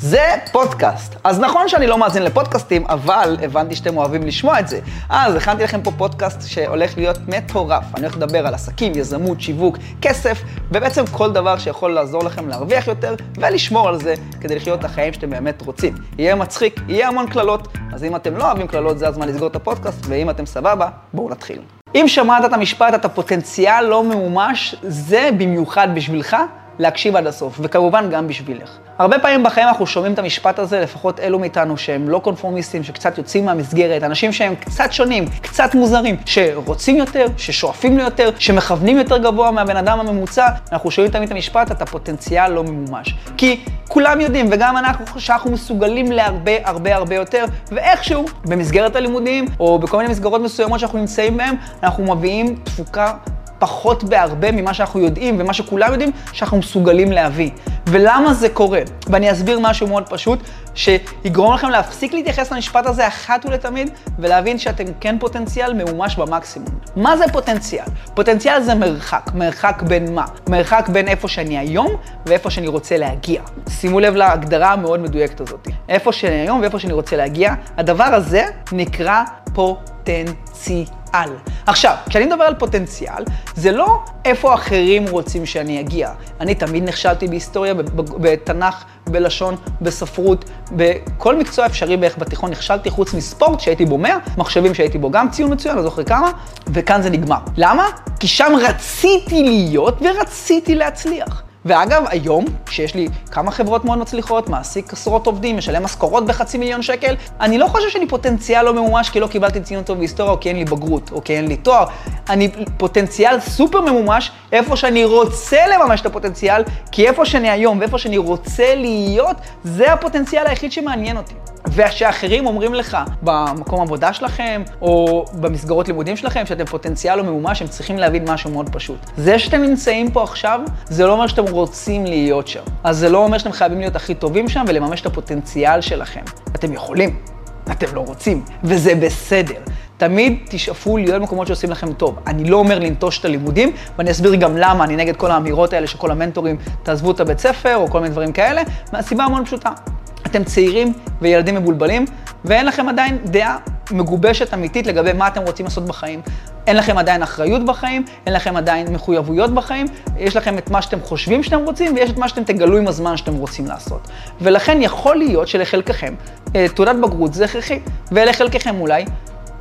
זה פודקאסט. אז נכון שאני לא מאזין לפודקאסטים, אבל הבנתי שאתם אוהבים לשמוע את זה. אז הכנתי לכם פה פודקאסט שהולך להיות מטורף. אני הולך לדבר על עסקים, יזמות, שיווק, כסף, ובעצם כל דבר שיכול לעזור לכם להרוויח יותר ולשמור על זה כדי לחיות את החיים שאתם באמת רוצים. יהיה מצחיק, יהיה המון קללות, אז אם אתם לא אוהבים קללות, זה הזמן לסגור את הפודקאסט, ואם אתם סבבה, בואו נתחיל. אם שמעת את המשפט, אתה פוטנציאל לא ממומש, זה במיוחד בשבילך להקשיב עד הסוף, וכמובן גם בשבילך. הרבה פעמים בחיים אנחנו שומעים את המשפט הזה, לפחות אלו מאיתנו שהם לא קונפורמיסטים, שקצת יוצאים מהמסגרת, אנשים שהם קצת שונים, קצת מוזרים, שרוצים יותר, ששואפים ליותר, שמכוונים יותר גבוה מהבן אדם הממוצע, אנחנו שומעים תמיד את המשפט, אתה פוטנציאל לא ממומש. כי כולם יודעים, וגם אנחנו, שאנחנו מסוגלים להרבה הרבה הרבה יותר, ואיכשהו, במסגרת הלימודים, או בכל מיני מסגרות מסוימות שאנחנו נמצאים בהן, אנחנו מביאים תפוקה פחות בהרבה ממה שאנחנו יודעים ומה שכולם יודעים שאנחנו מסוגלים להביא. ולמה זה קורה? ואני אסביר משהו מאוד פשוט, שיגרום לכם להפסיק להתייחס למשפט הזה אחת ולתמיד, ולהבין שאתם כן פוטנציאל ממומש במקסימום. מה זה פוטנציאל? פוטנציאל זה מרחק. מרחק בין מה? מרחק בין איפה שאני היום ואיפה שאני רוצה להגיע. שימו לב להגדרה המאוד מדויקת הזאת. איפה שאני היום ואיפה שאני רוצה להגיע, הדבר הזה נקרא פוטנציאל. עכשיו, כשאני מדבר על פוטנציאל, זה לא איפה אחרים רוצים שאני אגיע. אני תמיד נכשלתי בהיסטוריה, בתנ"ך, בלשון, בספרות, בכל מקצוע אפשרי בערך בתיכון נכשלתי, חוץ מספורט שהייתי בו 100, מחשבים שהייתי בו גם ציון מצוין, לא זוכר כמה, וכאן זה נגמר. למה? כי שם רציתי להיות ורציתי להצליח. ואגב, היום, כשיש לי כמה חברות מאוד מצליחות, מעסיק עשרות עובדים, משלם משכורות בחצי מיליון שקל, אני לא חושב שאני פוטנציאל לא ממומש כי לא קיבלתי ציון טוב בהיסטוריה, או כי אין לי בגרות, או כי אין לי תואר. אני פוטנציאל סופר ממומש איפה שאני רוצה לממש את הפוטנציאל, כי איפה שאני היום ואיפה שאני רוצה להיות, זה הפוטנציאל היחיד שמעניין אותי. ושאחרים אומרים לך במקום עבודה שלכם, או במסגרות לימודים שלכם, שאתם פוטנציאל לא ממומש, הם צריכים להבין משהו מאוד פשוט. זה שאתם נמצאים פה עכשיו, זה לא אומר שאתם רוצים להיות שם. אז זה לא אומר שאתם חייבים להיות הכי טובים שם ולממש את הפוטנציאל שלכם. אתם יכולים, אתם לא רוצים, וזה בסדר. תמיד תשאפו להיות במקומות שעושים לכם טוב. אני לא אומר לנטוש את הלימודים, ואני אסביר גם למה אני נגד כל האמירות האלה שכל המנטורים תעזבו את הבית ספר, או כל מיני דברים כאלה, מהסיבה המאוד פשוטה. אתם צעירים וילדים מבולבלים, ואין לכם עדיין דעה מגובשת אמיתית לגבי מה אתם רוצים לעשות בחיים. אין לכם עדיין אחריות בחיים, אין לכם עדיין מחויבויות בחיים, יש לכם את מה שאתם חושבים שאתם רוצים, ויש את מה שאתם תגלו עם הזמן שאתם רוצים לעשות. ולכן יכול להיות שלחלקכם אה, תעודת בגרות זה הכרחי, ולחלקכם אולי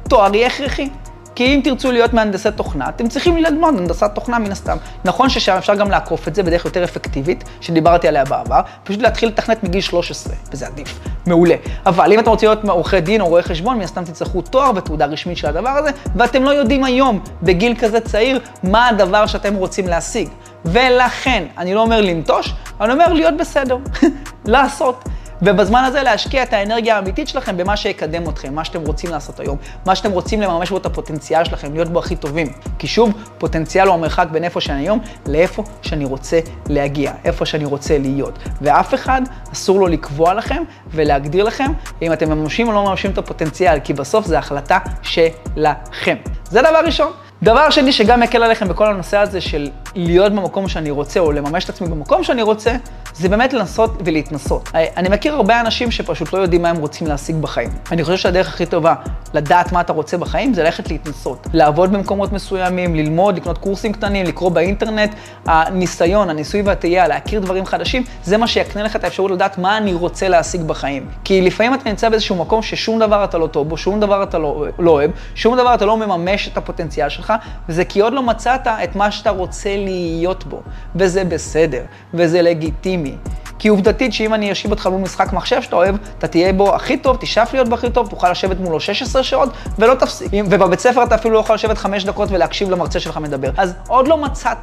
תואר יהיה הכרחי. כי אם תרצו להיות מהנדסי תוכנה, אתם צריכים ללמוד הנדסת תוכנה מן הסתם. נכון ששם אפשר גם לעקוף את זה בדרך יותר אפקטיבית, שדיברתי עליה בעבר, פשוט להתחיל לתכנת מגיל 13, וזה עדיף, מעולה. אבל אם אתם רוצים להיות עורכי דין או רואי חשבון, מן הסתם תצטרכו תואר ותעודה רשמית של הדבר הזה, ואתם לא יודעים היום, בגיל כזה צעיר, מה הדבר שאתם רוצים להשיג. ולכן, אני לא אומר לנטוש, אני אומר להיות בסדר, לעשות. ובזמן הזה להשקיע את האנרגיה האמיתית שלכם במה שיקדם אתכם, מה שאתם רוצים לעשות היום, מה שאתם רוצים לממש בו את הפוטנציאל שלכם, להיות בו הכי טובים. כי שוב, פוטנציאל הוא המרחק בין איפה שאני היום לאיפה שאני רוצה להגיע, איפה שאני רוצה להיות. ואף אחד אסור לו לקבוע לכם ולהגדיר לכם אם אתם מממשים או לא מממשים את הפוטנציאל, כי בסוף זו החלטה שלכם. זה דבר ראשון. דבר שני שגם מקל עליכם בכל הנושא הזה של להיות במקום שאני רוצה, או לממש את עצמי במקום שאני רוצה, זה באמת לנסות ולהתנסות. אני מכיר הרבה אנשים שפשוט לא יודעים מה הם רוצים להשיג בחיים. אני חושב שהדרך הכי טובה לדעת מה אתה רוצה בחיים זה ללכת להתנסות. לעבוד במקומות מסוימים, ללמוד, לקנות קורסים קטנים, לקרוא באינטרנט. הניסיון, הניסוי והטעייה, להכיר דברים חדשים, זה מה שיקנה לך את האפשרות לדעת מה אני רוצה להשיג בחיים. כי לפעמים אתה נמצא באיזשהו מקום ששום דבר אתה לא טוב בו, שום דבר אתה לא, לא אוהב, שום דבר אתה לא מממש את הפוטנציאל שלך, וזה כי עוד לא מצאת את מה שאתה רוצה להיות בו. וזה בסדר, וזה לגיטימי. כי עובדתית שאם אני אשיב אותך מול משחק מחשב שאתה אוהב, אתה תהיה בו הכי טוב, תשאף להיות בו הכי טוב, תוכל לשבת מולו 16 שעות ולא תפסיק. ובבית ספר אתה אפילו לא יכול לשבת 5 דקות ולהקשיב למרצה שלך מדבר. אז עוד לא מצאת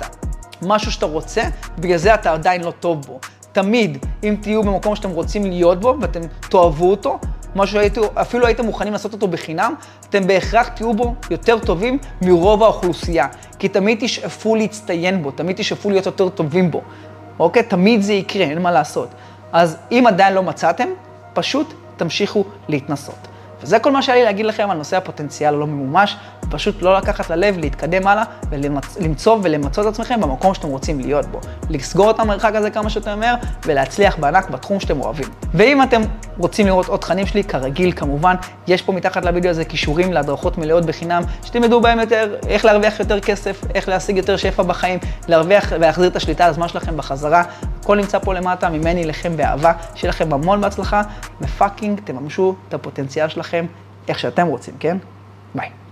משהו שאתה רוצה, בגלל זה אתה עדיין לא טוב בו. תמיד, אם תהיו במקום שאתם רוצים להיות בו ואתם תאהבו אותו, משהו שאפילו הייתם מוכנים לעשות אותו בחינם, אתם בהכרח תהיו בו יותר טובים מרוב האוכלוסייה. כי תמיד תשאפו להצטיין בו, תמיד תשאפו להיות יותר טובים בו. אוקיי? תמיד זה יקרה, אין מה לעשות. אז אם עדיין לא מצאתם, פשוט תמשיכו להתנסות. וזה כל מה שהיה לי להגיד לכם על נושא הפוטנציאל הלא ממומש, פשוט לא לקחת ללב, להתקדם הלאה ולמצוא ולמצוא את עצמכם במקום שאתם רוצים להיות בו. לסגור את המרחק הזה כמה שיותר מהר ולהצליח בענק בתחום שאתם אוהבים. ואם אתם רוצים לראות עוד תכנים שלי, כרגיל כמובן, יש פה מתחת לוידאו הזה קישורים להדרכות מלאות בחינם, שתלמדו בהם יותר איך להרוויח יותר כסף, איך להשיג יותר שפע בחיים, להרוויח ולהחזיר את השליטה על הזמן שלכם בחזרה. הכל נמצא פה למטה, ממני לכם באהבה, שיהיה לכם המון בהצלחה, ופאקינג תממשו את הפוטנציאל שלכם איך שאתם רוצים, כן? ביי.